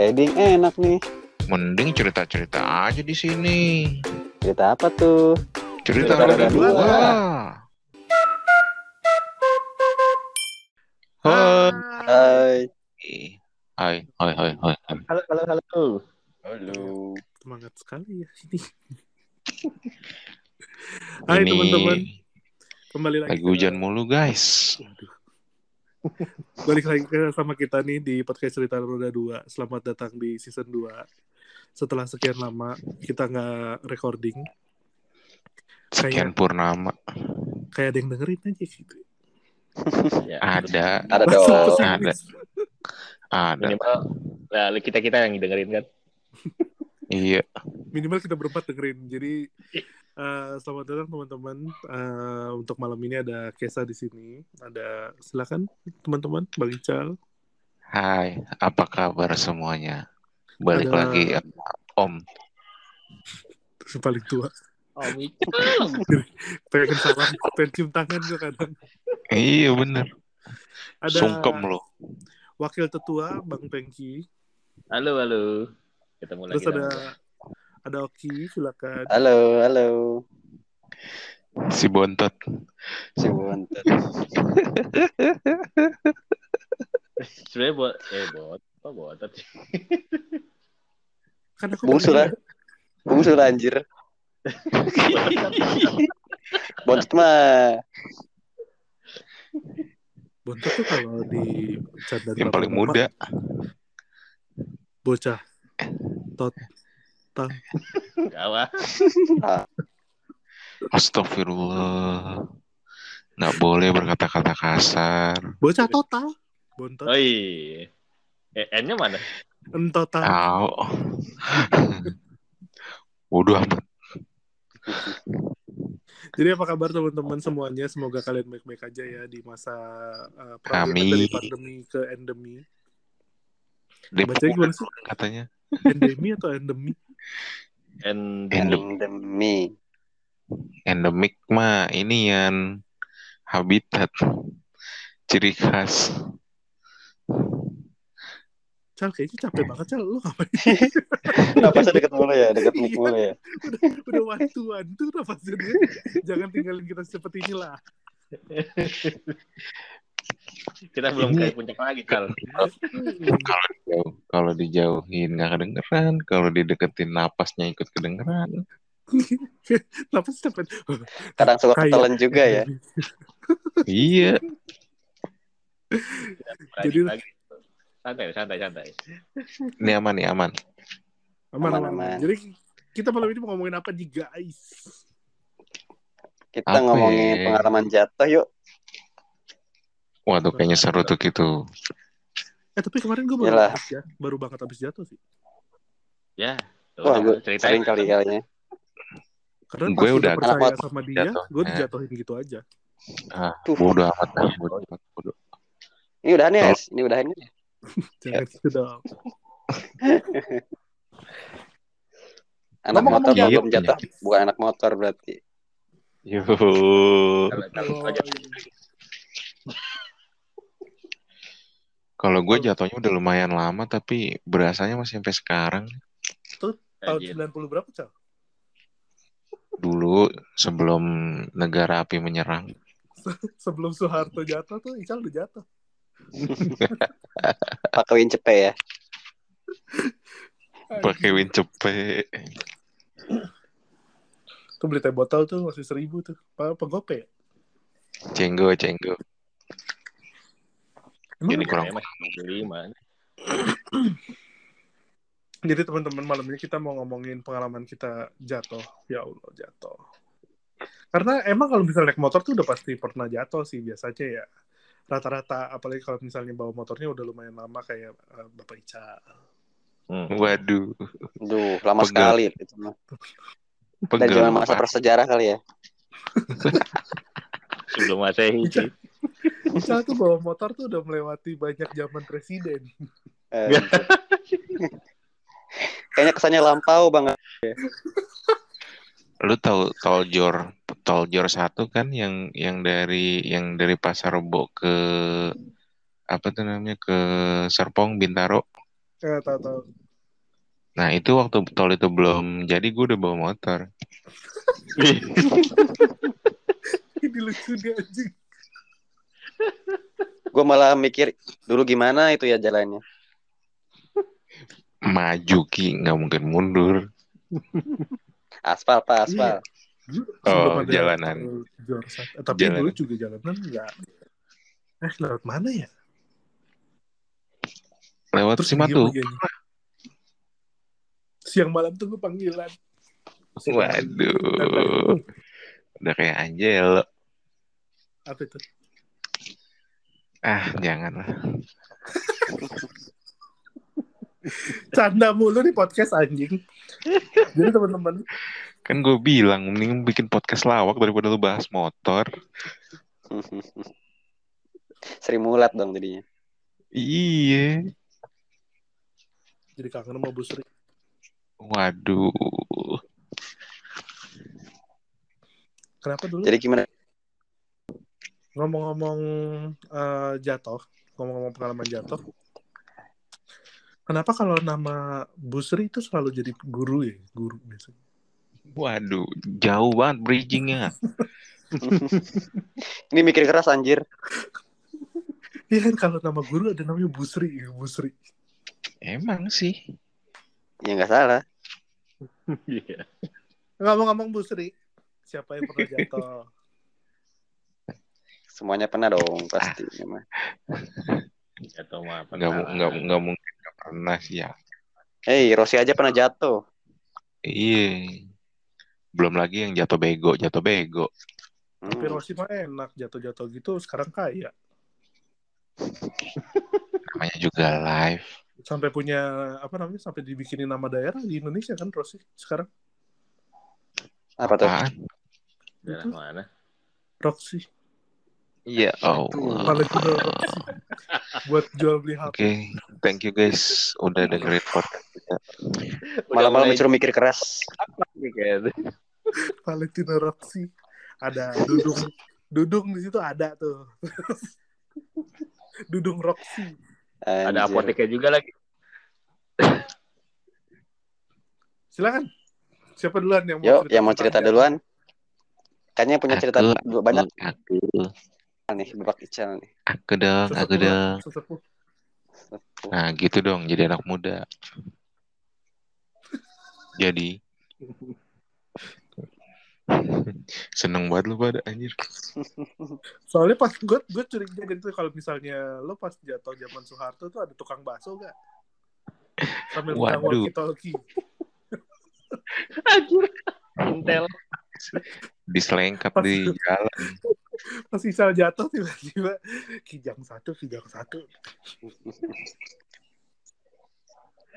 Trading enak nih. Mending cerita-cerita aja di sini. Cerita apa tuh? Cerita Cerita roda dua. dua. Hai. Hai. Hai, hai, hai, hai. Halo, halo, halo. Halo. Semangat sekali ya ini. Hai teman-teman, kembali lagi. lagi hujan mulu guys. Waduh. Balik lagi ke sama kita nih di podcast cerita roda 2. Selamat datang di season 2. Setelah sekian lama kita nggak recording, Sekian purnama. kayak ada yang dengerin aja gitu. Ada, Ada Langsung dong. pesimis. ada. minimal nah kita kita yang dengerin kan Iya. Minimal kita berempat dengerin. Jadi eh, selamat datang teman-teman. Eh, untuk malam ini ada Kesa di sini. Ada silakan teman-teman, Bang Ical. Hai, apa kabar semuanya? Balik Ada- lagi ya, Om. Yang paling tua. oh Pengen salam, pengen cium tangan gue kadang. Iya bener. Ada Sungkem loh. wakil tetua Bang Pengki. halo halo ketemu lagi Terus ada ada Oki, silakan. Halo, halo. Si Bontot. Si Bontot. sebenarnya buat eh buat apa buat sih Kan aku Bungsu lah. Bungsu lah anjir. Bontot mah. Bontot tuh kalau di Yang paling muda. bocah. Tot. Kawan Astagfirullah. Nggak boleh berkata-kata kasar. Bocah total. Bontot. oh iya eh, N-nya mana Entotal. Tahu. Udah amat. Jadi apa kabar teman-teman semuanya? Semoga kalian baik-baik aja ya di masa uh, dari pandemi ke endemi. Bacanya gimana sih? katanya. Endemi atau endemi? N Endem- Endemi. Endemik mah ini yang habitat ciri khas. Cal kayaknya capek banget Cal. Lu ngapain? Napasnya deket mulu ya, deket mic mulu ya. Udah wantuan tuh nafasnya dia. Jangan tinggalin kita seperti inilah. kita belum Ini- kayak puncak lagi kal Jauh. Kalau dijauhin nggak kedengeran, kalau dideketin napasnya ikut kedengeran. Napas capek. Kadang suka ketelan juga ya. iya. Jadi- lagi santai santai santai Ini aman nih aman. Aman, Aman. Jadi kita malam ini mau ngomongin apa nih guys? Kita Apa ngomongin ya? pengalaman jatuh yuk. Waduh kayaknya seru tuh gitu. Eh tapi kemarin gue baru Yalah. ya, baru banget habis jatuh sih. ya Wah, gue ceritain sering kali kalinya. Karena Gue udah percaya anak sama dia, jatuh. gue Eh. dijatuhin gitu aja. Ah, bodoh amat. bodoh amat, bodoh. Ini udahan ya, Es? Ini udahan ya? Jangan gitu dong. Anak Ngomong-ngomong motor belum jatuh. Bukan anak motor berarti. Yuh. Kalau- kalau- Oh, kalau- gue jatuhnya udah lumayan lama tapi berasanya masih sampai sekarang. tahun Anjir. 90 berapa, Cal? Dulu sebelum negara api menyerang. Sebelum Soeharto jatuh tuh, Ical udah jatuh. Pakai win cepe ya. Pakai win cepe. Tuh beli teh botol tuh masih seribu tuh. Apa, apa gope ya? Cenggo, cenggo. Emang Jadi kurang lima Jadi teman-teman malam ini kita mau ngomongin pengalaman kita jatuh. Ya Allah jatuh. Karena emang kalau misalnya naik motor tuh udah pasti pernah jatuh sih biasanya ya. Rata-rata apalagi kalau misalnya bawa motornya udah lumayan lama kayak eh, Bapak Ica. Hmm. Waduh. Duh, lama Pegel. sekali itu mah. Dan zaman masa prasejarah kali ya. sebelum masehi Ica, Ica tuh bawa motor tuh udah melewati banyak zaman presiden. Eh, Kayaknya kesannya lampau banget. Lu tahu tol Jor, tol Jor satu kan yang yang dari yang dari Pasar Rebo ke apa tuh namanya ke Serpong Bintaro. Eh, tahu tahu. Nah itu waktu tol itu belum jadi gue udah bawa motor. Ini lucu dia anjing. Gue malah mikir dulu gimana itu ya jalannya. Maju ki nggak mungkin mundur. Aspal pak, aspal. Dulu Oh, jalanan. Eh, tapi Jalanan. dulu juga jalanan enggak. Eh, lewat mana ya? Lewat Terus Simatu. nih. Siang malam tunggu panggilan. Waduh. Udah kayak Angel. Apa itu? Ah, jangan lah. Canda mulu nih podcast anjing. Jadi teman-teman Kan gue bilang, mending bikin podcast lawak daripada lu bahas motor. Sri Mulat dong jadinya. Iya. jadi kangen sama Bu Sri. Waduh. Kenapa dulu Jadi gimana? Ngomong-ngomong eh, jatuh, ngomong-ngomong pengalaman jatuh. Kenapa kalau nama Bu Sri itu selalu jadi guru ya? Guru biasanya. Waduh, jauh banget bridgingnya. Ini mikir keras anjir. Iya kan kalau nama guru ada namanya Bu Sri, Bu Sri. Emang sih. Ya nggak salah. Iya. Ngomong-ngomong Bu Sri, siapa yang pernah jatuh? Semuanya pernah dong pasti. Emang. Atau mah apa? Nggak, nggak, nggak mungkin nggak pernah sih ya. Hei, Rossi aja pernah jatuh. Iya. Belum lagi yang jatuh bego, jatuh bego. Tapi Hmm. Rossi mah enak, jatuh-jatuh gitu sekarang kaya. Namanya juga live. Sampai punya, apa namanya, sampai dibikinin nama daerah di Indonesia kan Rossi sekarang. Apa tuh? Daerah mana? Roxy. Ya Allah. Valentino Roxy. Buat jual beli HP. Oke, thank you guys udah dengerin podcast kita. Malam-malam disuruh mikir keras. Kayak Valentino Roxy. Ada Dudung. Dudung di situ ada tuh. Dudung Roxy. Ada Anjir. apoteknya juga lagi. Silakan. Siapa duluan yang mau Yuk, cerita? yang mau cerita duluan. Kayaknya punya cerita Aku, dua- banyak Aku, nih, Bapak Ical nih. aku dong, aku dong. Nah, gitu dong, jadi anak muda. Jadi seneng banget lu pada anjir. Soalnya pas gue gue curiga gitu kalau misalnya lo pas jatuh zaman Soeharto tuh ada tukang bakso gak? Sambil pegang Waduh. walkie-talkie. Anjir. Intel. Diselengkat di jalan. Pas Isal jatuh tiba-tiba kijang satu, kijang satu.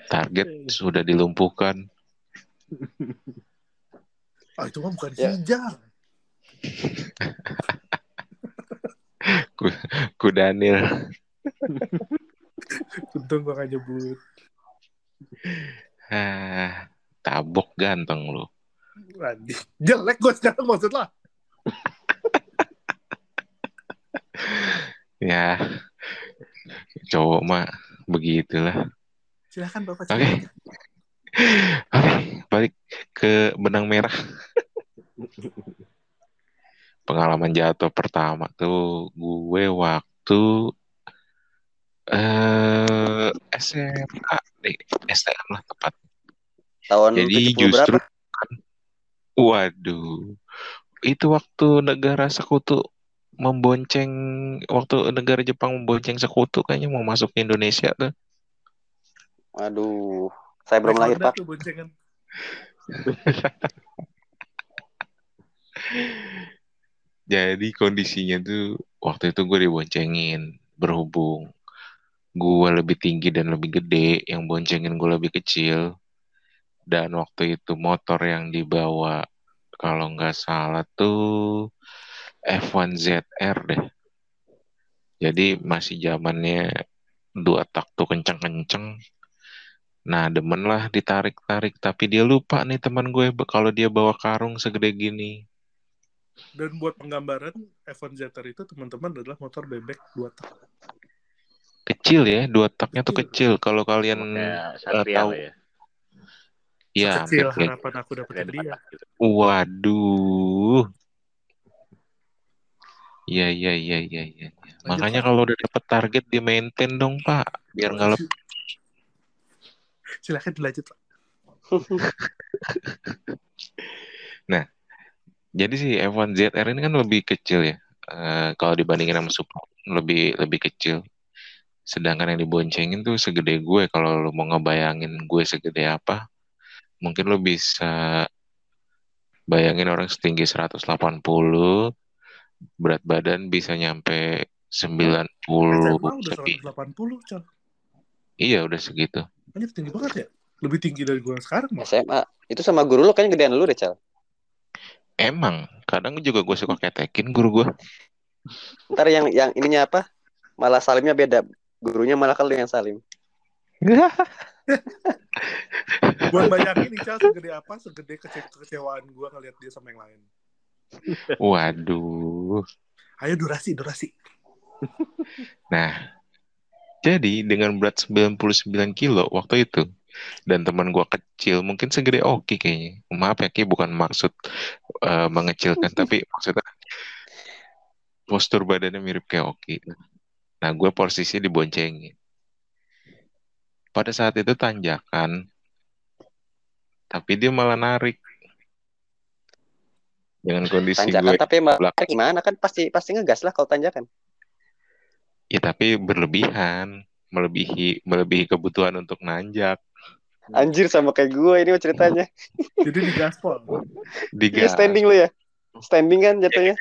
Target sudah dilumpuhkan. Ah itu mah bukan Ya. kijang. Ku Daniel. Untung gue gak nyebut. Ah, tabok ganteng lu. Anjing. Jelek gue sekarang maksud lah. Ya, cowok mah begitulah. Silahkan Bapak Oke. cerita. Oke, balik ke benang merah. Pengalaman jatuh pertama tuh gue waktu eh SMA, eh, STM lah tepat. Tahun Jadi 70 justru berapa? Waduh, itu waktu negara sekutu membonceng, waktu negara Jepang membonceng sekutu kayaknya mau masuk ke Indonesia tuh. Aduh, saya belum lahir, Pak. Jadi kondisinya tuh waktu itu gue diboncengin berhubung gue lebih tinggi dan lebih gede, yang boncengin gue lebih kecil. Dan waktu itu motor yang dibawa kalau nggak salah tuh F1 ZR deh. Jadi masih zamannya dua tak tuh kenceng-kenceng. Nah demen lah ditarik-tarik, tapi dia lupa nih teman gue kalau dia bawa karung segede gini. Dan buat penggambaran F1 ZR itu teman-teman adalah motor bebek dua tak. kecil ya dua taknya tuh Kecil. kecil kalau kalian Satria tahu. ya. Ya hampir kayak harapan aku dapetin dia. gitu. waduh Iya iya iya iya iya. Lanjut, Makanya kalau udah dapet target di maintain dong Pak, biar nggak lepas. Silakan dilanjut, Pak. Jadi si F1 ZR ini kan lebih kecil ya. Eh, kalau dibandingin sama Supra lebih lebih kecil. Sedangkan yang diboncengin tuh segede gue. Kalau lu mau ngebayangin gue segede apa, mungkin lu bisa bayangin orang setinggi 180, berat badan bisa nyampe 90 SMA udah lebih. 180, Cal. Iya udah segitu. Anjir tinggi banget ya. Lebih tinggi dari gue sekarang, Mas. SMA. Itu sama guru lo kayaknya gedean lu deh, Cal. Emang kadang juga gue suka ketekin guru gue. Ntar yang yang ininya apa? Malah salimnya beda. Gurunya malah kalau yang salim. Buat bayangin nih, Cal, segede apa, segede kece- kekecewaan gue ngeliat dia sama yang lain. Waduh. Ayo durasi, durasi. Nah, jadi dengan berat 99 kilo waktu itu dan teman gua kecil mungkin segede Oki kayaknya. Maaf ya Ki bukan maksud eh, mengecilkan tapi maksudnya postur badannya mirip kayak Oki. Nah, gue posisi diboncengin. Pada saat itu tanjakan, tapi dia malah narik. Dengan kondisi Tanjakan gue, tapi belakang. gimana kan pasti pasti ngegas lah kalau tanjakan. ya tapi berlebihan, melebihi melebihi kebutuhan untuk nanjak. Anjir sama kayak gue ini mah ceritanya. Jadi di gaspol. Iya Digas, standing lu ya. Standing kan jatuhnya.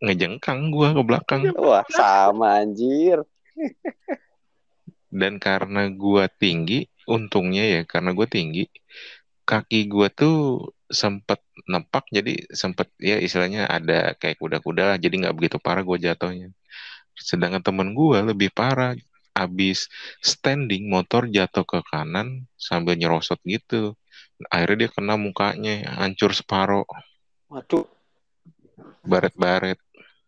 ngejengkang gua ke belakang. Wah, sama anjir. Dan karena gua tinggi, untungnya ya karena gua tinggi, kaki gua tuh sempet nepak jadi sempet ya istilahnya ada kayak kuda-kuda lah jadi nggak begitu parah gua jatuhnya. Sedangkan temen gua lebih parah, abis standing motor jatuh ke kanan sambil nyerosot gitu. Akhirnya dia kena mukanya, hancur separoh, Waduh, baret-baret.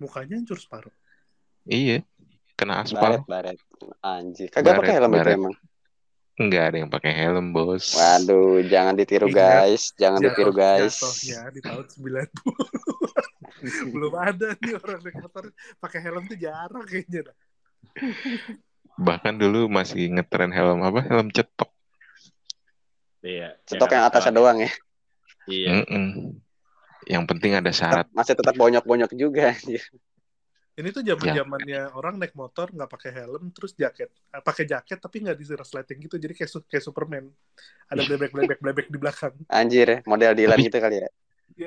Mukanya hancur separuh. Iya, kena aspal. baret baret. Anjir. Kagak pakai Baret, helm itu baret. emang. Nggak ada yang pakai helm, bos. Waduh, jangan ditiru Ingat, guys, jangan ditiru Jatuh- guys. Jatuhnya di tahun 90. Belum ada nih orang naik motor pakai helm tuh jarang kayaknya. dah. Bahkan dulu masih ngetren helm apa? Helm cetok. Iya. Cetok yang atasnya doang. doang ya. Iya. Mm-mm. Yang penting ada syarat. Masih tetap bonyok-bonyok juga anjir. Ini tuh zaman zamannya orang naik motor nggak pakai helm terus jaket, Eh, pakai jaket tapi nggak di resleting gitu, jadi kayak su- kayak Superman. Ada blebek blebek blebek di belakang. Anjir, model Dylan Tapi- gitu kali ya.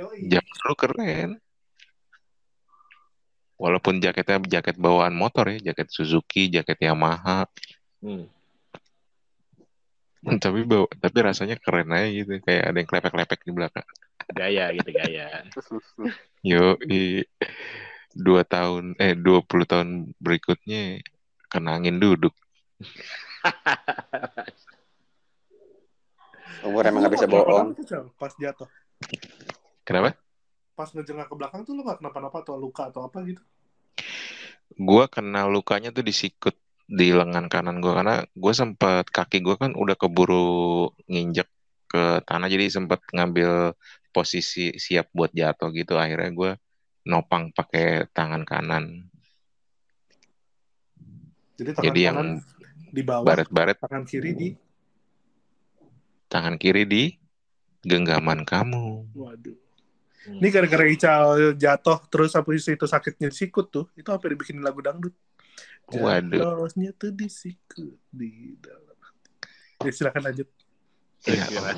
Zaman dulu keren. Walaupun jaketnya jaket bawaan motor ya, jaket Suzuki, jaket Yamaha, Hmm. tapi bawa, tapi rasanya keren aja gitu, kayak ada yang klepek-klepek di belakang. Gaya gitu gaya. Yo, dua tahun, eh 20 tahun berikutnya kena angin duduk. Umur emang nggak bisa bohong. Pas jatuh, Kenapa? pas ngejengak ke belakang tuh lu nggak kenapa-napa atau luka atau apa gitu? Gua kena lukanya tuh di sikut di lengan kanan gua karena gua sempet kaki gua kan udah keburu nginjek ke tanah jadi sempet ngambil posisi siap buat jatuh gitu akhirnya gua nopang pakai tangan kanan Jadi tangan jadi yang kanan di bawah, baret-baret tangan kiri di, tangan kiri di genggaman kamu waduh. Hmm. Ini gara-gara Ical jatuh terus habis itu sakitnya di sikut tuh, itu hampir dibikin lagu dangdut. Waduh. Jatuhnya tuh di sikut di dalam. Ya, silakan lanjut. Ya. Allah.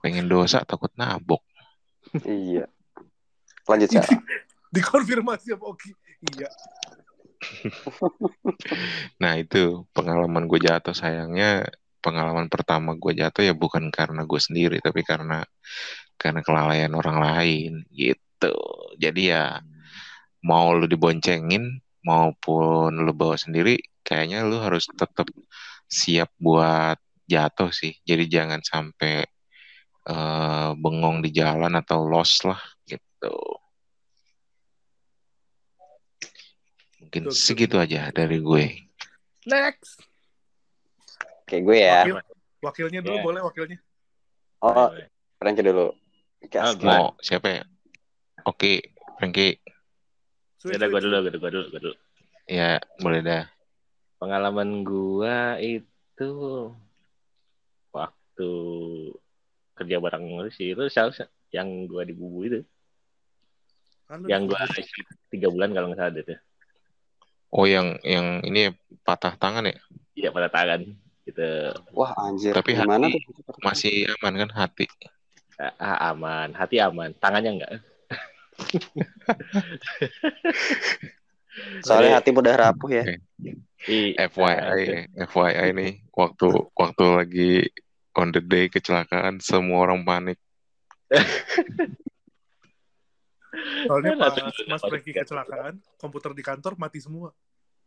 pengen dosa takut nabok Iya. Lanjut, Cal. Dikonfirmasi sama Oki. Iya. Nah itu pengalaman gue jatuh sayangnya pengalaman pertama gue jatuh ya bukan karena gue sendiri tapi karena karena kelalaian orang lain gitu. Jadi ya mau lu diboncengin maupun lu bawa sendiri kayaknya lu harus tetap siap buat jatuh sih. Jadi jangan sampai eh, bengong di jalan atau lost lah gitu. Mungkin Betul, betul, segitu betul. aja dari gue. Next. Kayak gue ya. Wakil, wakilnya dulu Ya. boleh wakilnya. Oh, Frankie dulu. Oke, Ah. Mau siapa ya? Oke, Frankie. Sweet, Ya udah gue dulu, gue dulu, gue dulu, dulu. Ya, boleh dah. Pengalaman gua itu waktu kerja bareng lu sih itu yang gua di bubu itu, Kan yang gua tiga bulan kalau nggak salah tuh. Oh, yang yang ini patah tangan ya? Iya pada tangan gitu. Wah, anjir. Tapi Gimana hati tuh? masih aman kan hati? Ah, aman, hati aman, tangannya enggak. Soalnya hati mudah rapuh ya. I, FYI, FYI nih, waktu waktu lagi on the day kecelakaan, semua orang panik. Soalnya pas Mas Frankie kan. kecelakaan, komputer di kantor mati semua.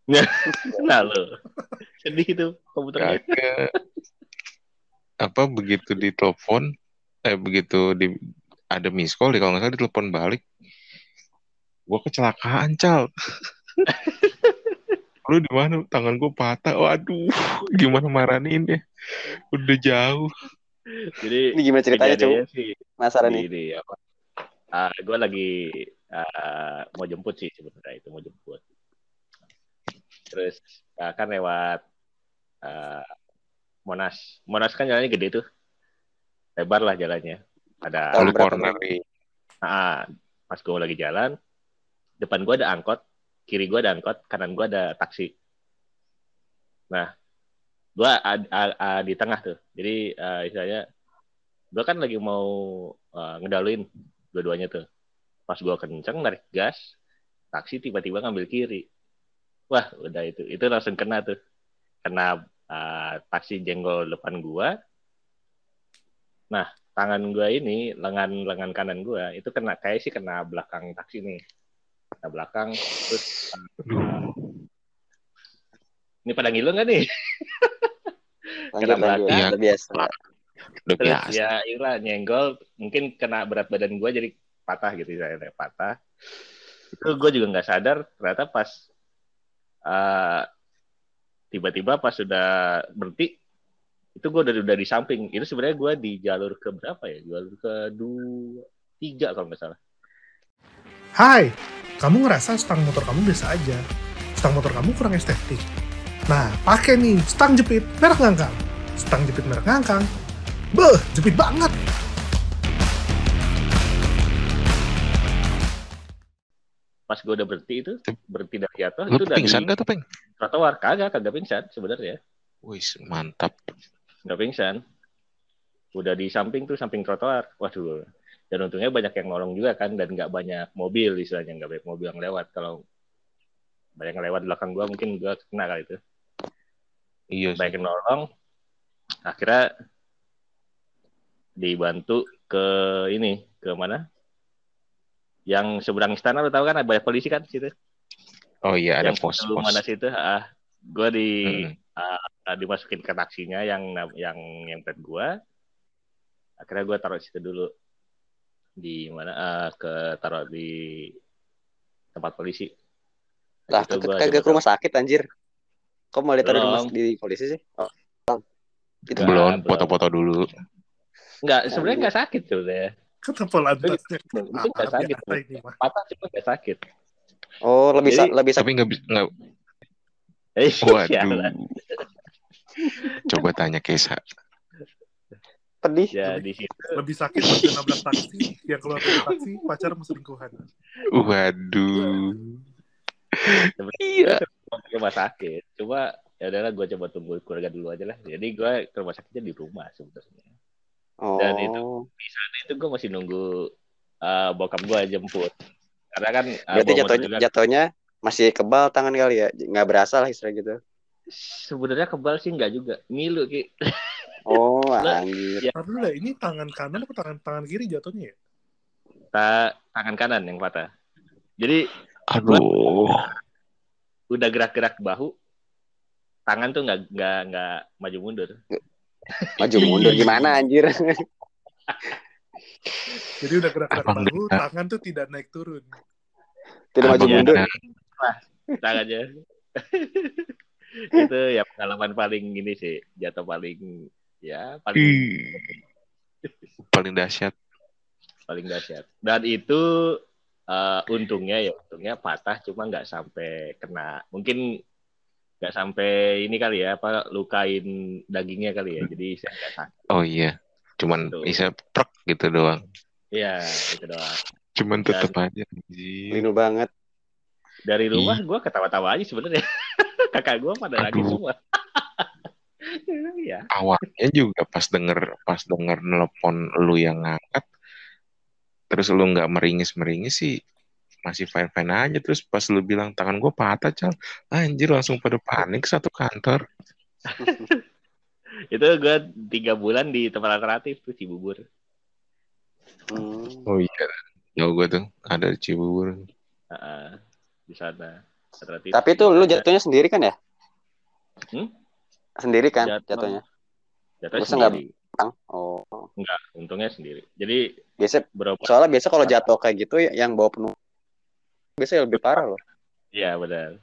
nah lo sedih itu komputernya. Kagak. Apa begitu ditelepon, eh begitu di ada miss call kalau nggak salah ditelepon balik. Gua kecelakaan, Cal. Lu di mana? Tangan gua patah. Waduh, gimana marahin ya? Udah jauh. Jadi Ini gimana ceritanya, sih Penasaran nih. Ini apa? Ah, gue lagi ah, mau jemput sih sebenarnya itu mau jemput. Terus ah, kan lewat ah, Monas. Monas kan jalannya gede tuh, lebar lah jalannya. Ada corner ah, pas gue lagi jalan, depan gue ada angkot, kiri gue ada angkot, kanan gue ada taksi. Nah, gue di tengah tuh. Jadi ah, istilahnya gue kan lagi mau ah, ngedaluin dua-duanya tuh. Pas gue kenceng narik gas, taksi tiba-tiba ngambil kiri. Wah, udah itu. Itu langsung kena tuh. Kena ah, taksi jenggol depan gua. Nah, tangan gua ini, lengan-lengan kanan gua itu kena kayak sih kena belakang taksi nih. Kena belakang terus ah, ini pada ngilu nggak nih? Kena belakang. Udah biasa. Udah Terus biasa. ya itulah nyenggol, mungkin kena berat badan gua jadi patah gitu saya patah. Itu gue juga nggak sadar ternyata pas ah, tiba-tiba pas sudah berhenti itu gue udah udah di samping. Itu sebenarnya gue di jalur ke berapa ya? Jalur ke dua tiga kalau nggak salah. Hai, kamu ngerasa stang motor kamu biasa aja. Stang motor kamu kurang estetik. Nah, pakai nih stang jepit merek ngangkang. Stang jepit merek ngangkang. Beuh, jepit banget. Pas gue udah berhenti itu berhenti dari Lu itu udah di pingsan gak tuh, Peng? trotoar kagak kagak pingsan sebenarnya Wis, mantap. nggak pingsan udah di samping tuh samping trotoar waduh dan untungnya banyak yang nolong juga kan dan nggak banyak mobil istilahnya nggak banyak mobil yang lewat. Kalau banyak yang lewat di belakang gua mungkin gua kena kali itu. Iya sih. banyak yang nolong akhirnya dibantu ke ini ke mana? Yang seberang istana lo tahu kan? Ada banyak polisi kan situ? Oh iya, ada yang pos-pos. sebelum mana situ ah gue di Mm-mm. ah, dimasukin ke taksinya yang yang yang pet gue akhirnya gue taruh situ dulu di mana ah, ke taruh di tempat polisi Lah, Itu kagak ke rumah sakit anjir. Kok malah ditaruh di, polisi sih? Oh, itu Enggak, Belum, foto-foto dulu. nggak sebenarnya nggak sakit sebenarnya Kenapa lantasnya? itu nggak Ah, sakit patah cuma nggak sakit Oh, lebih sa- Jadi- lebih sakit. Tapi nggak bisa, nggak. eh Waduh. Coba tanya Kesa. Pedih. ya di situ Lebih sakit pas dia nabrak taksi, yang keluar dari taksi, pacar selingkuhan. Waduh. iya rumah sakit cuma ya udahlah gue coba tunggu keluarga dulu aja lah jadi gue ke rumah sakitnya di rumah sebenarnya Oh. Dan itu- di sana itu gue masih nunggu uh, bokap gue jemput karena kan uh, Berarti jatuhnya juga- jatuhnya masih kebal tangan kali ya. Nggak berasa lah istilah gitu. sebenarnya kebal sih nggak juga ngilu ki Oh, Lah, anjir. Ya. Deh, ini tangan kanan atau tangan tangan kiri jatuhnya ya? Ta- tangan kanan yang patah jadi Aduh. udah gerak-gerak bahu tangan tuh nggak nggak nggak maju mundur Maju mundur gimana anjir? Jadi udah gerak-gerak bahu, tangan tuh tidak naik turun. Tidak maju mundur. benar. tangannya. itu ya pengalaman paling ini sih, jatuh paling ya paling paling dahsyat. paling dahsyat. Dan itu eh, untungnya ya untungnya patah cuma nggak sampai kena. Mungkin nggak sampai ini kali ya apa lukain dagingnya kali ya. Jadi saya nggak sakit. Oh iya, cuman Tuh. bisa prek gitu doang. Iya, itu doang. Cuman tetep aja. Linu banget. Dari rumah gue ketawa-tawa aja sebenarnya. Kakak gue pada lagi Aduh. semua. Iya. Awalnya juga pas denger pas denger nelpon lu yang ngangkat, terus lu nggak meringis meringis sih masih fine fine aja terus pas lu bilang tangan gue patah cal anjir langsung pada panik satu kantor Itu gue tiga bulan di tempat alternatif tuh Cibubur. Hmm. oh iya jauh gue tuh ada di Cibubur Heeh, di sana. Alternatif. Tapi itu lu jatuhnya sendiri kan ya? Hmm? Sendiri kan Jatuh. jatuhnya? Jatuhnya Masa sendiri. Bang? Oh. Enggak, untungnya sendiri. Jadi Biasa berapa? soalnya biasa kalau jatuh kayak gitu ya, yang bawa penuh biasanya lebih parah loh Iya benar.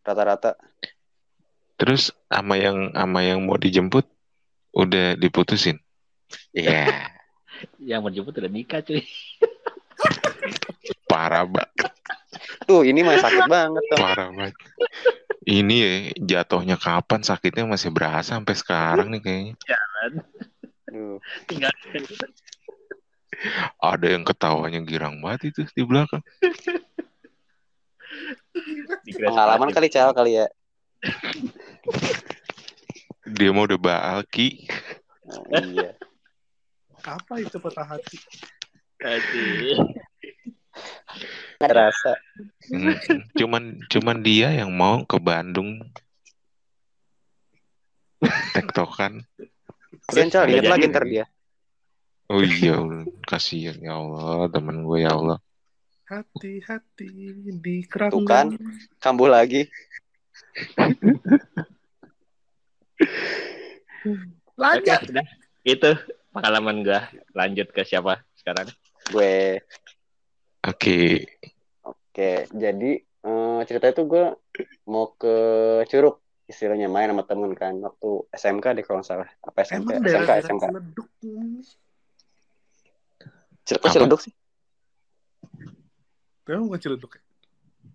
rata-rata. terus sama yang sama yang mau dijemput udah diputusin Iya Yang menjemput udah nikah cuy. parah banget Tuh ini mah sakit banget tuh. parah banget ini ya jatuhnya kapan sakitnya masih berasa sampai sekarang nih kayaknya Duh. Tinggal ada yang ketawanya girang banget itu di belakang Pengalaman kali cal kali ya. dia mau udah baalki Oh, iya. Apa itu patah hati? Aduh. Nggak terasa. Mm, cuman cuman dia yang mau ke Bandung tektokan Kasian inget lagi ntar dia. oh iya kasihan ya Allah teman gue ya Allah Hati-hati di Tuh kan. keranggan. Kambuh lagi. Oke, Lanjut. udah. Itu pengalaman gua. Lanjut ke siapa sekarang? Gue oke Oke, jadi eh, cerita itu gue mau ke Curug istilahnya main sama temen kan waktu SMK deh kalau nggak salah apa SMP Emang SMK daerah SMK Ciledug ini. Cil- kok Apa? Ciledug sih Emang bukan Ciledug ya?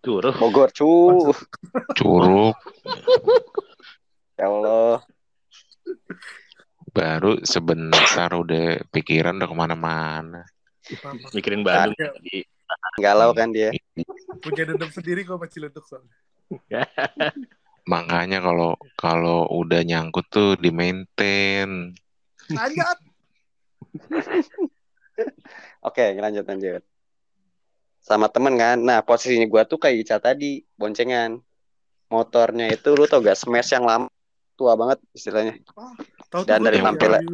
Curug. Bogor cu curug ya Allah baru sebentar udah pikiran udah ke mana-mana? Mikirin Bandung tadi. Galau kan dia. Punya dendam sendiri kok sama Ciledug soalnya. makanya kalau kalau udah nyangkut tuh di maintain Lanjut. oke lanjut lanjut. Sama temen kan? Nah posisinya gue tuh kayak Ica tadi boncengan. Motornya itu lu tau gak smash yang lama tua banget istilahnya. Tahu Dan tuh dari gua tampilan-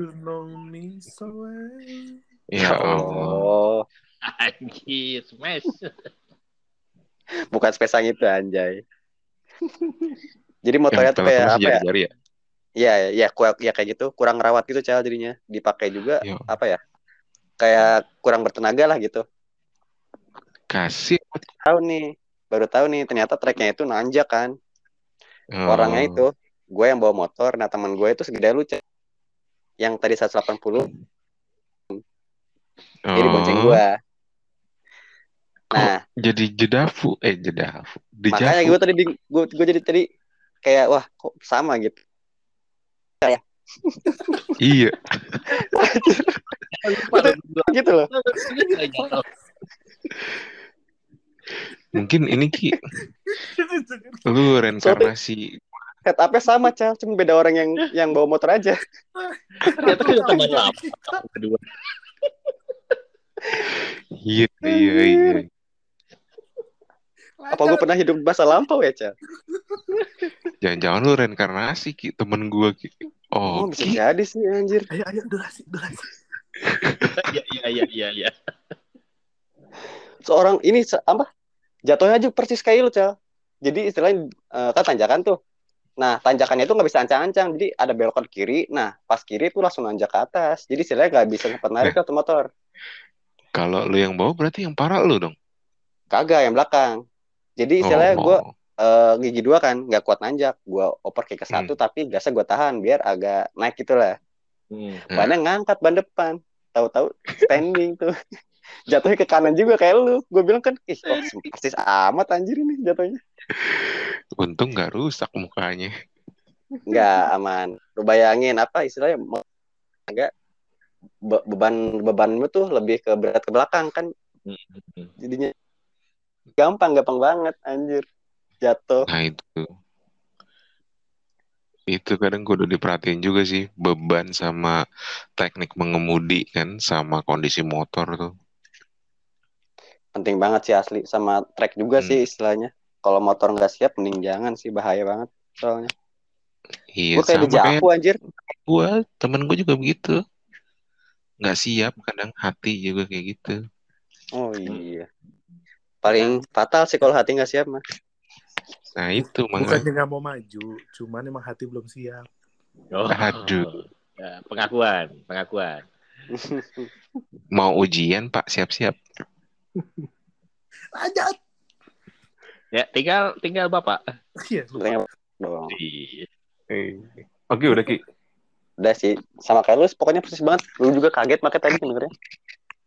ya. Allah oh Anjir, smash. bukan spesang itu anjay jadi motornya tuh kayak apa ya ya Iya, ya, ku- ya kayak gitu, kurang rawat gitu cal jadinya. Dipakai juga Yo. apa ya? Kayak kurang bertenaga lah gitu. kasih Tahu nih, baru tahu nih ternyata treknya itu nanjak kan. Oh. Orangnya itu, gue yang bawa motor, nah teman gue itu segede lu Cel. Yang tadi 180, jadi bonceng Oh, gue. Jadi jedafu eh jedafu makanya gue tadi gue gue jadi tadi kayak wah kok sama gitu. iya gitu loh. mungkin ini ki lu reinkarnasi Setupnya sama cal, cuma beda orang yang yang bawa motor aja. Ternyata kita teman lama. Kedua. iya iya iya Apa gue pernah hidup masa lampau ya cal? jangan-jangan lu reinkarnasi ki temen gua ki. Oh, oh, bisa ki. jadi sih anjir. Ayo, ayo, durasi, durasi. Iya, iya, iya, iya, iya. seorang ini se- apa? Jatuhnya aja persis kayak lu cel. Jadi istilahnya eh, kan tanjakan tuh. Nah tanjakannya itu nggak bisa ancang-ancang. Jadi ada belokan kiri. Nah pas kiri tuh langsung nanjak ke atas. Jadi istilahnya nggak bisa sempat narik tuh motor. Kalau lu yang bawa berarti yang parah lu dong? Kagak yang belakang jadi istilahnya Oh, gue eh, gigi dua kan nggak kuat nanjak. Gue oper kayak ke satu Hmm. tapi gasnya gue tahan biar agak naik gitu lah. Hmm. Bannya ngangkat ban depan. Tahu-tahu standing tuh. Jatuhnya ke kanan juga kayak lu. Gue bilang kan ih kok persis amat anjir ini jatuhnya. Untung nggak rusak mukanya. nggak aman. Lu bayangin apa istilahnya mau- agak be- beban bebanmu tuh lebih ke berat ke belakang kan. Hmm. jadinya gampang gampang banget anjir jatuh Nah itu. Itu kadang udah diperhatiin juga sih beban sama teknik mengemudi kan sama kondisi motor tuh. penting banget sih asli sama track juga Hmm. sih istilahnya kalau motor nggak siap mending jangan sih bahaya banget soalnya Iya gue kayak dejavu anjir gue, temen gue juga begitu. Nggak siap kadang hati juga kayak gitu. oh iya paling fatal sih kalau hati nggak siap mah Nah itu makanya Bukannya nggak mau maju, cuman emang hati belum siap. Oh. Aduh. Ya, pengakuan, pengakuan. mau ujian pak siap-siap. Lanjut. Ya, tinggal tinggal Bapak. Iya, Iya. Oke udah ki. udah sih sama kayak lu pokoknya persis banget lu juga kaget makanya tadi dengernya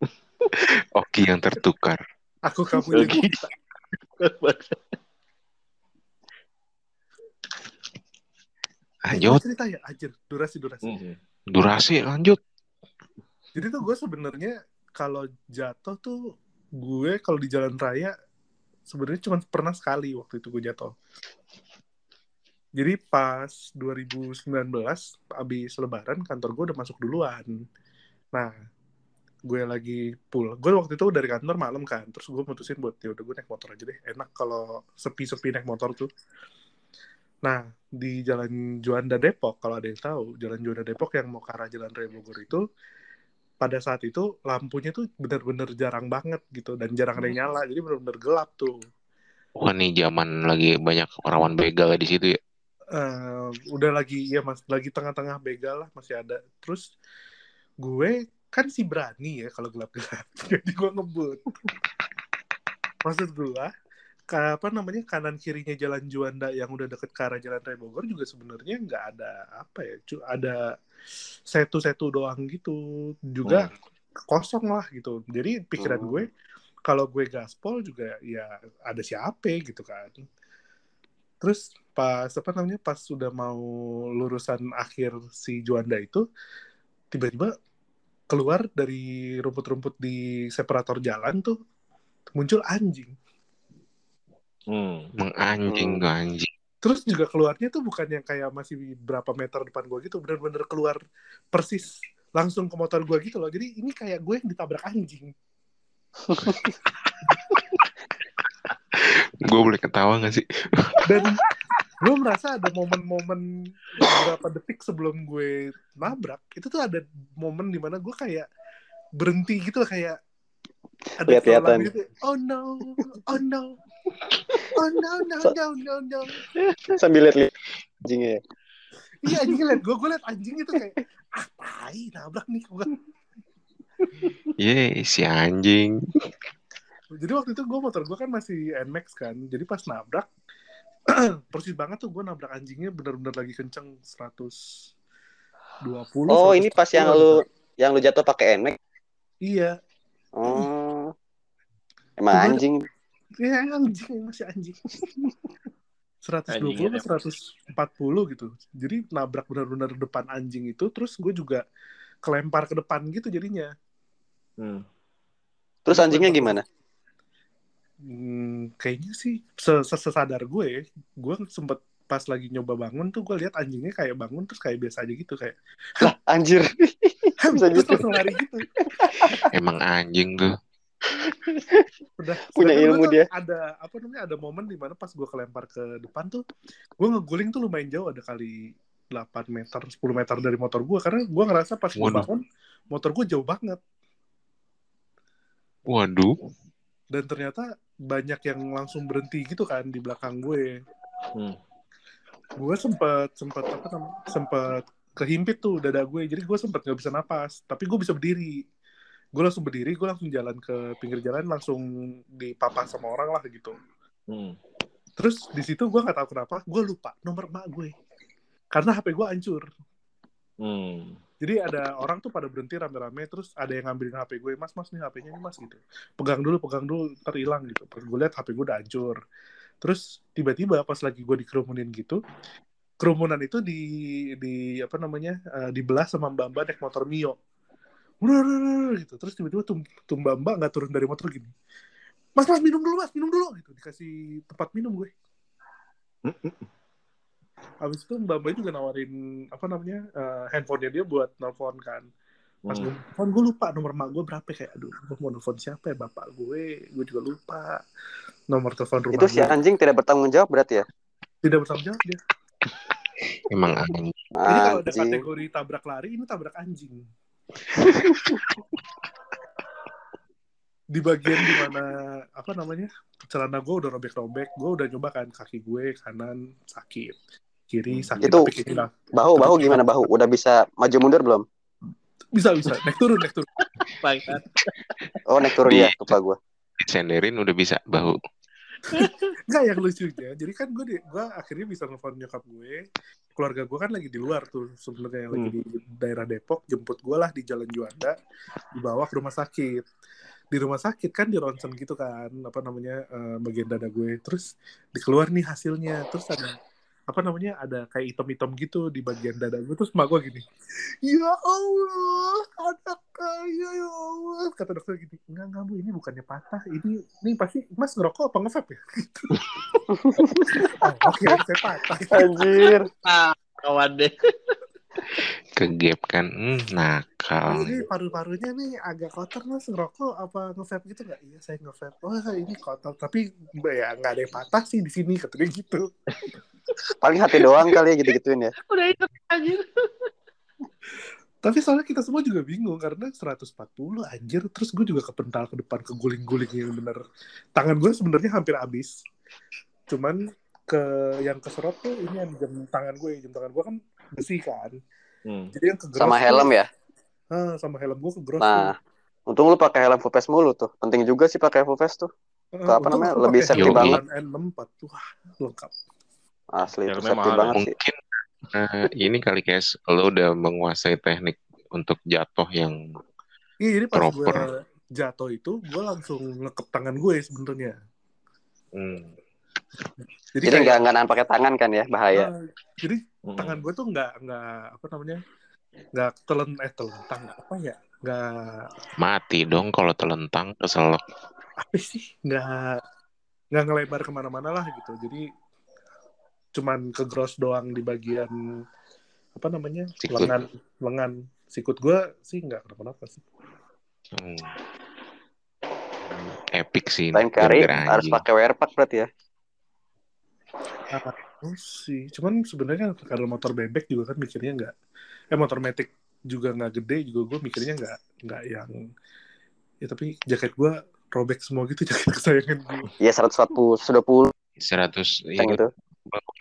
Oke yang tertukar. Aku kamu Oke. jadi Lanjut. Gua cerita ya, anjir, durasi durasi. Hmm. Durasi lanjut. Jadi tuh gue sebenarnya kalau jatuh tuh gue kalau di jalan raya sebenarnya cuma pernah sekali waktu itu gue jatuh. Jadi pas 2019 abis lebaran kantor gue udah masuk duluan. Nah, gue lagi pull. Gue waktu itu dari kantor malam kan, terus gue mutusin buat ya udah gue naik motor aja deh. Enak kalau sepi-sepi naik motor tuh. Nah, di Jalan Juanda Depok, kalau ada yang tahu, Jalan Juanda Depok yang mau ke arah Jalan Raya Bogor itu, pada saat itu lampunya tuh bener-bener jarang banget gitu, dan jarang ada yang nyala, jadi bener-bener gelap tuh. Wah nih zaman lagi banyak rawan begal di situ ya. Eh, udah lagi, ya mas, lagi tengah-tengah begal lah, masih ada. Terus gue kan si berani ya kalau gelap-gelap, jadi gue ngebut. Maksud gue, apa namanya kanan kirinya jalan Juanda yang udah deket ke arah jalan Raya Bogor juga sebenarnya nggak ada apa ya ada setu-setu doang gitu. Juga kosong lah gitu. Jadi pikiran Hmm. gue kalau gue gaspol juga ya ada siapa gitu kan. Terus pas apa namanya pas sudah mau lurusan akhir si Juanda itu tiba-tiba keluar dari rumput-rumput di separator jalan tuh muncul anjing Hmm. Menganjing Hmm. anjing. terus juga keluarnya tuh bukan yang kayak masih berapa meter depan gue gitu bener-bener keluar persis langsung ke motor gue gitu loh jadi ini kayak gue yang ditabrak anjing Gue boleh ketawa gak sih? dan gue merasa ada momen-momen beberapa detik sebelum gue nabrak itu tuh ada momen di mana gue kayak berhenti gitu loh, kayak ada suara gitu oh no oh no oh no no no no no sambil lihat anjingnya ya. iya anjing liat gue gue liat anjing itu kayak ah tai nabrak nih gue Ye si anjing. Jadi waktu itu gue motor gue kan masih NMAX kan. Jadi pas nabrak, persis banget tuh gue nabrak anjingnya bener-bener lagi kenceng 120. oh ini pas yang 140. lu yang lu jatuh pakai NMAX Iya. oh emang anjing Iya anjing, masih anjing. 120 Anjingnya atau 140 gitu. Jadi nabrak bener-bener depan anjing itu, terus gue juga kelempar ke depan gitu jadinya. Hmm. terus anjingnya gimana Hmm, kayaknya sih se- se- sesadar gue, gue sempet pas lagi nyoba bangun tuh gue lihat anjingnya kayak bangun terus kayak biasa aja gitu kayak lah anjir Bisa gitu. langsung lari gitu. Emang anjing tuh. Udah Punya ilmu dia. Ada apa namanya ada momen di mana pas gue kelempar ke depan tuh gue ngeguling tuh lumayan jauh ada kali 8 meter 10 meter dari motor gue karena gue ngerasa pas gue bangun motor gue jauh banget Waduh. dan ternyata banyak yang langsung berhenti gitu kan di belakang gue. Hmm. Gue sempet sempet apa namanya sempet kehimpit tuh dada gue jadi gue sempet nggak bisa napas tapi gue bisa berdiri gue langsung berdiri gue langsung jalan ke pinggir jalan langsung dipapas sama orang lah gitu Hmm. terus di situ gue nggak tahu kenapa gue lupa nomor emak gue karena HP gue hancur Hmm. Jadi ada orang tuh pada berhenti rame-rame terus ada yang ngambilin HP gue mas mas nih HP-nya nih mas gitu. Pegang dulu pegang dulu ntar hilang gitu. Pas gue lihat HP gue udah hancur. Terus tiba-tiba pas lagi gue dikerumunin gitu kerumunan itu di di apa namanya eh, dibelah sama mbak mbak naik motor mio. Gitu. Terus tiba-tiba tuh mbak mbak nggak turun dari motor gini. Mas mas minum dulu mas minum dulu gitu. Dikasih tempat minum gue Habis itu Mbak Mbak juga nawarin apa namanya eh, handphonenya dia buat nelfon kan. Pas Hmm. gue nelfon gue lupa nomor mak gue berapa kayak aduh gue mau nelfon siapa ya bapak gue gue juga lupa nomor telepon rumah Itu si gue anjing tidak bertanggung jawab berarti ya? tidak bertanggung jawab dia. Emang anjing. Jadi kalau ada kategori tabrak lari ini tabrak anjing. di bagian di mana apa namanya celana gue udah robek-robek, gue udah nyoba kan kaki gue kanan sakit, kiri sakit Itu- tapi kiri lah. Bahu, bahu gimana bahu? Udah bisa maju mundur belum? Bisa bisa naik turun naik turun. Oh, naik turun ya, lupa gue. Disenderin udah bisa bahu. Enggak yang lucunya, jadi kan gue di, gue akhirnya bisa nelfon nyokap gue, keluarga gue kan lagi di luar tuh sebenarnya yang lagi di daerah Depok, jemput gue lah di Jalan Juanda, dibawa ke rumah sakit. Di rumah sakit kan di ronsen gitu kan, apa namanya eh, bagian dada gue, terus dikeluar nih hasilnya, terus ada apa namanya ada kayak item-item gitu di bagian dada gue terus gue gini ya Allah anak kaya ya Allah kata dokter gini enggak enggak bu ini bukannya patah ini ini pasti mas ngerokok apa ngevape ya gitu. oh, oke saya patah Anjir. Kawan deh. Kegap kan. Hmm, nakal. ini paru-parunya nih agak kotor mas ngerokok apa ngevape gitu nggak iya saya ngevape oh ini kotor tapi ya nggak ada yang patah sih di sini katanya gitu Paling hati doang kali ya gitu-gituin ya. Udah inget anjir. Tapi soalnya kita semua juga bingung karena 140 anjir terus gue juga kepental ke depan ke guling-guling yang bener. Tangan gue sebenarnya hampir habis. Cuman ke yang keserot tuh ini yang jam tangan gue, jam tangan gue kan besi kan. Hmm. Jadi yang kegeros Sama tuh- helm ya. Ah, sama helm gue kegeros Nah, untung lu pakai helm full face mulu tuh. Penting juga sih pakai full face tuh. tuh. ke apa namanya, lebih safety helm banget. N64 tuh. Wah, lengkap. Asli itu Helmnya safety mahal banget sih. Mungkin eh, ini kali guys, lo udah menguasai teknik untuk jatuh yang Iya, jadi pas gue Proper. jatuh itu gue langsung ngekep tangan gue sebenarnya. hmm, Jadi, Jadi kayak- nggak nggak pakai tangan kan ya, bahaya. Ah, jadi Hmm. tangan gue tuh nggak nggak apa namanya nggak telen eh telentang apa ya nggak mati dong kalau telentang keselak. apa sih nggak nggak ngelebar ke mana-mana lah gitu jadi cuman kegross doang di bagian apa namanya Sikut. lengan lengan sikut gue sih nggak kenapa-napa sih Hmm. Epic sih. Lain kali gara-gara harus pakai wear pack berarti ya. Oh sih, cuman sebenarnya karena motor bebek juga kan mikirnya nggak, eh motor metik juga nggak gede juga gue mikirnya nggak nggak yang, ya tapi jaket gue robek semua gitu jaket kesayangan gue. Iya 140, 120 100 kenceng iya, itu.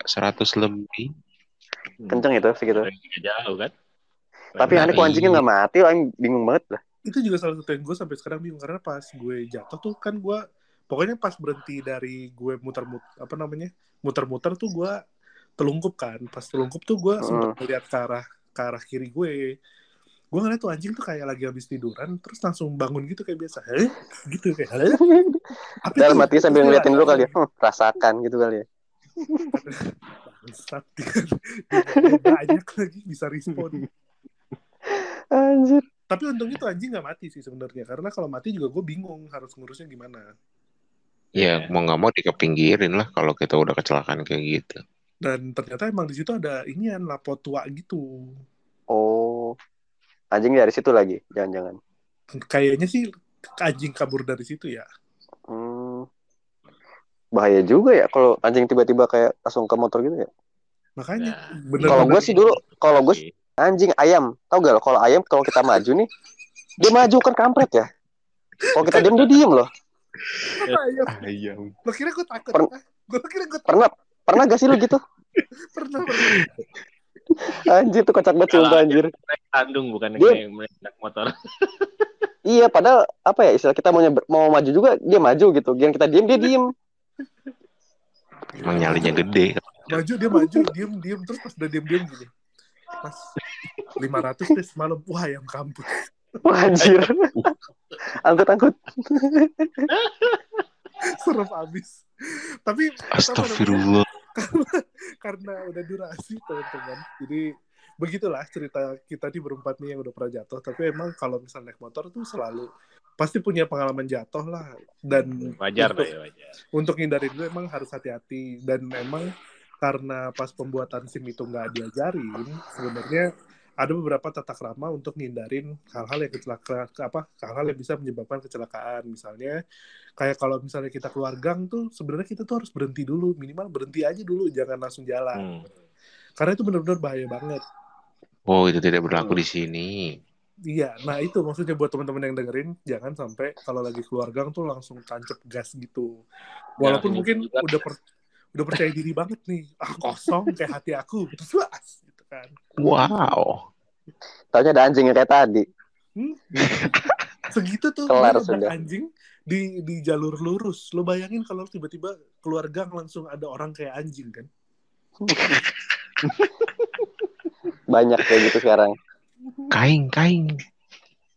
100 lebih. Kenceng itu segitu. Nggak jauh kan. Tapi Nah, aneh kok anjingnya nggak mati, Aing bingung banget lah. Itu juga salah satu yang gue sampai sekarang bingung karena pas gue jatuh tuh kan gue, pokoknya pas berhenti dari gue muter-muter apa namanya muter-muter tuh gue telungkup kan, pas telungkup tuh gue sempat melihat ke arah ke arah kiri gue. Gue ngeliat tuh anjing tuh kayak lagi habis tiduran, terus langsung bangun gitu kayak biasa. Heh? Gitu kayak, "Heh? Dalam itu?" hati sambil Terus ngeliatin dulu kali ya. Hmm, rasakan gitu kali ya. Bangsat banyak lagi bisa respon. Anjir. Tapi untungnya tuh anjing gak mati sih sebenarnya. Karena kalau mati juga gue bingung harus ngurusnya gimana. Ya mau nggak mau dikepinggirin lah kalau kita udah kecelakaan kayak gitu. Dan ternyata emang di situ ada inian lapor tua gitu. Oh. Anjing dari situ lagi, jangan-jangan. Kayaknya sih anjing kabur dari situ ya. Bahaya juga ya kalau anjing tiba-tiba kayak langsung ke motor gitu ya. Makanya Ya. bener Kalau gue sih dulu, kalau gue Oke. anjing ayam, tau gak lo? Kalau ayam kalau kita maju nih, dia maju kan kampret ya. Kalau kita diem dia diem loh. Ayam. Ayam. Lo kira gue takut? Per- ah? Gue kira gue Pernah pernah gak sih lu gitu? pernah pernah. Anjir tuh kocak banget sumpah anjir. Tandung bukan Dia- yang naik naik motor. Iya, padahal apa ya istilah kita mau nyeber- mau maju juga dia maju gitu. Gian kita diem dia diem. Emang nyalinya gede. maju dia maju diem diem terus pas udah diem diem gini mas 500 deh semalam wah yang kampus Wah, anjir. angkut angkut. serem abis tapi Astagfirullah. karena udah durasi teman-teman jadi begitulah cerita kita di berempat nih yang udah pernah jatuh tapi emang kalau misalnya naik motor tuh selalu pasti punya pengalaman jatuh lah. Dan Wajar untuk, ya, wajar. untuk hindarin itu emang harus hati-hati. Dan emang karena pas pembuatan SIM itu nggak diajarin sebenarnya ada beberapa tata krama untuk ngindarin hal-hal yang kecelakaan apa hal-hal yang bisa menyebabkan kecelakaan. Misalnya kayak kalau misalnya kita keluar gang tuh sebenarnya kita tuh harus berhenti dulu. Minimal berhenti aja dulu jangan langsung jalan. Hmm. karena itu benar-benar bahaya banget. Oh, itu tidak berlaku di sini. Iya nah itu maksudnya buat teman-teman yang dengerin jangan sampai kalau lagi keluar gang tuh langsung tancap gas gitu walaupun ini mungkin juga- udah per- udah percaya diri banget nih ah kosong kayak hati aku gitu gitu kan Wow. Taunya ada anjingnya kayak tadi. segitu tuh Kelar sudah. anjing di di jalur lurus lo bayangin kalau tiba-tiba keluar gang langsung ada orang kayak anjing kan Banyak kayak gitu sekarang. Kaing, kaing.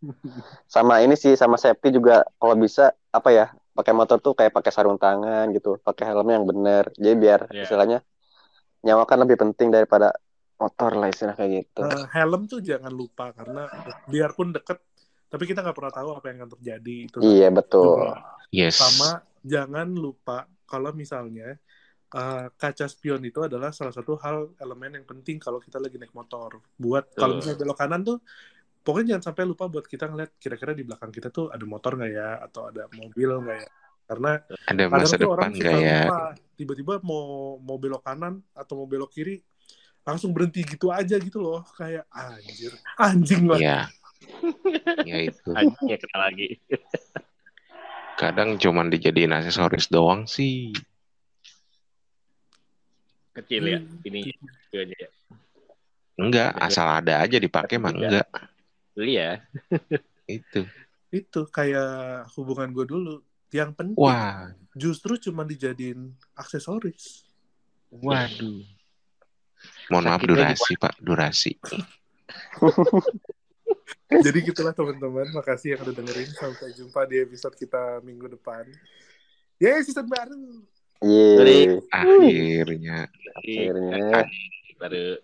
Sama ini sih sama safety juga kalau bisa apa ya pakai motor tuh kayak pakai sarung tangan gitu, pakai helmnya yang bener. Jadi biar Iya. istilahnya nyawa kan lebih penting daripada motor lah istilah kayak gitu. Eh, helm tuh jangan lupa karena biarpun deket tapi kita nggak pernah tahu apa yang akan terjadi itu Iya betul. juga. Yes. sama jangan lupa kalau misalnya eh, kaca spion itu adalah salah satu hal elemen yang penting kalau kita lagi naik motor buat kalau misalnya belok kanan tuh pokoknya jangan sampai lupa buat kita ngeliat kira-kira di belakang kita tuh ada motor nggak ya atau ada mobil nggak ya karena Ada kadang masa tuh depan orang nggak ya? tiba-tiba mau mau belok kanan atau mau belok kiri langsung berhenti gitu aja gitu loh kayak anjir anjing lah Iya. ya itu. Anjingnya kena lagi. Kadang cuman dijadiin aksesoris doang sih. Kecil ya. Hmm. Ini spionnya ya. Enggak, Iya. asal ada aja dipakai mah Iya. enggak. Beli ya. Itu. itu kayak hubungan gue dulu yang penting Wah, justru cuma dijadiin aksesoris waduh. Mohon maaf durasi, Pak, durasi. Jadi gitulah teman-teman, makasih yang udah dengerin. Sampai jumpa di episode kita minggu depan. Ya, season baru. Yeay. Akhirnya. Akhirnya. Baru.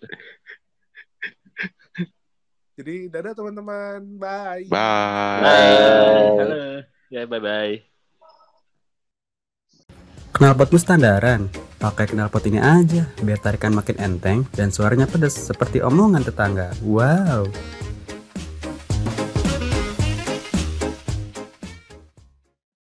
Jadi dadah teman-teman, bye. Bye. Bye. Halo. Ya, bye-bye. Knalpotmu standaran. Pakai knalpot ini aja, biar tarikan makin enteng dan suaranya pedas seperti omongan tetangga. Wow.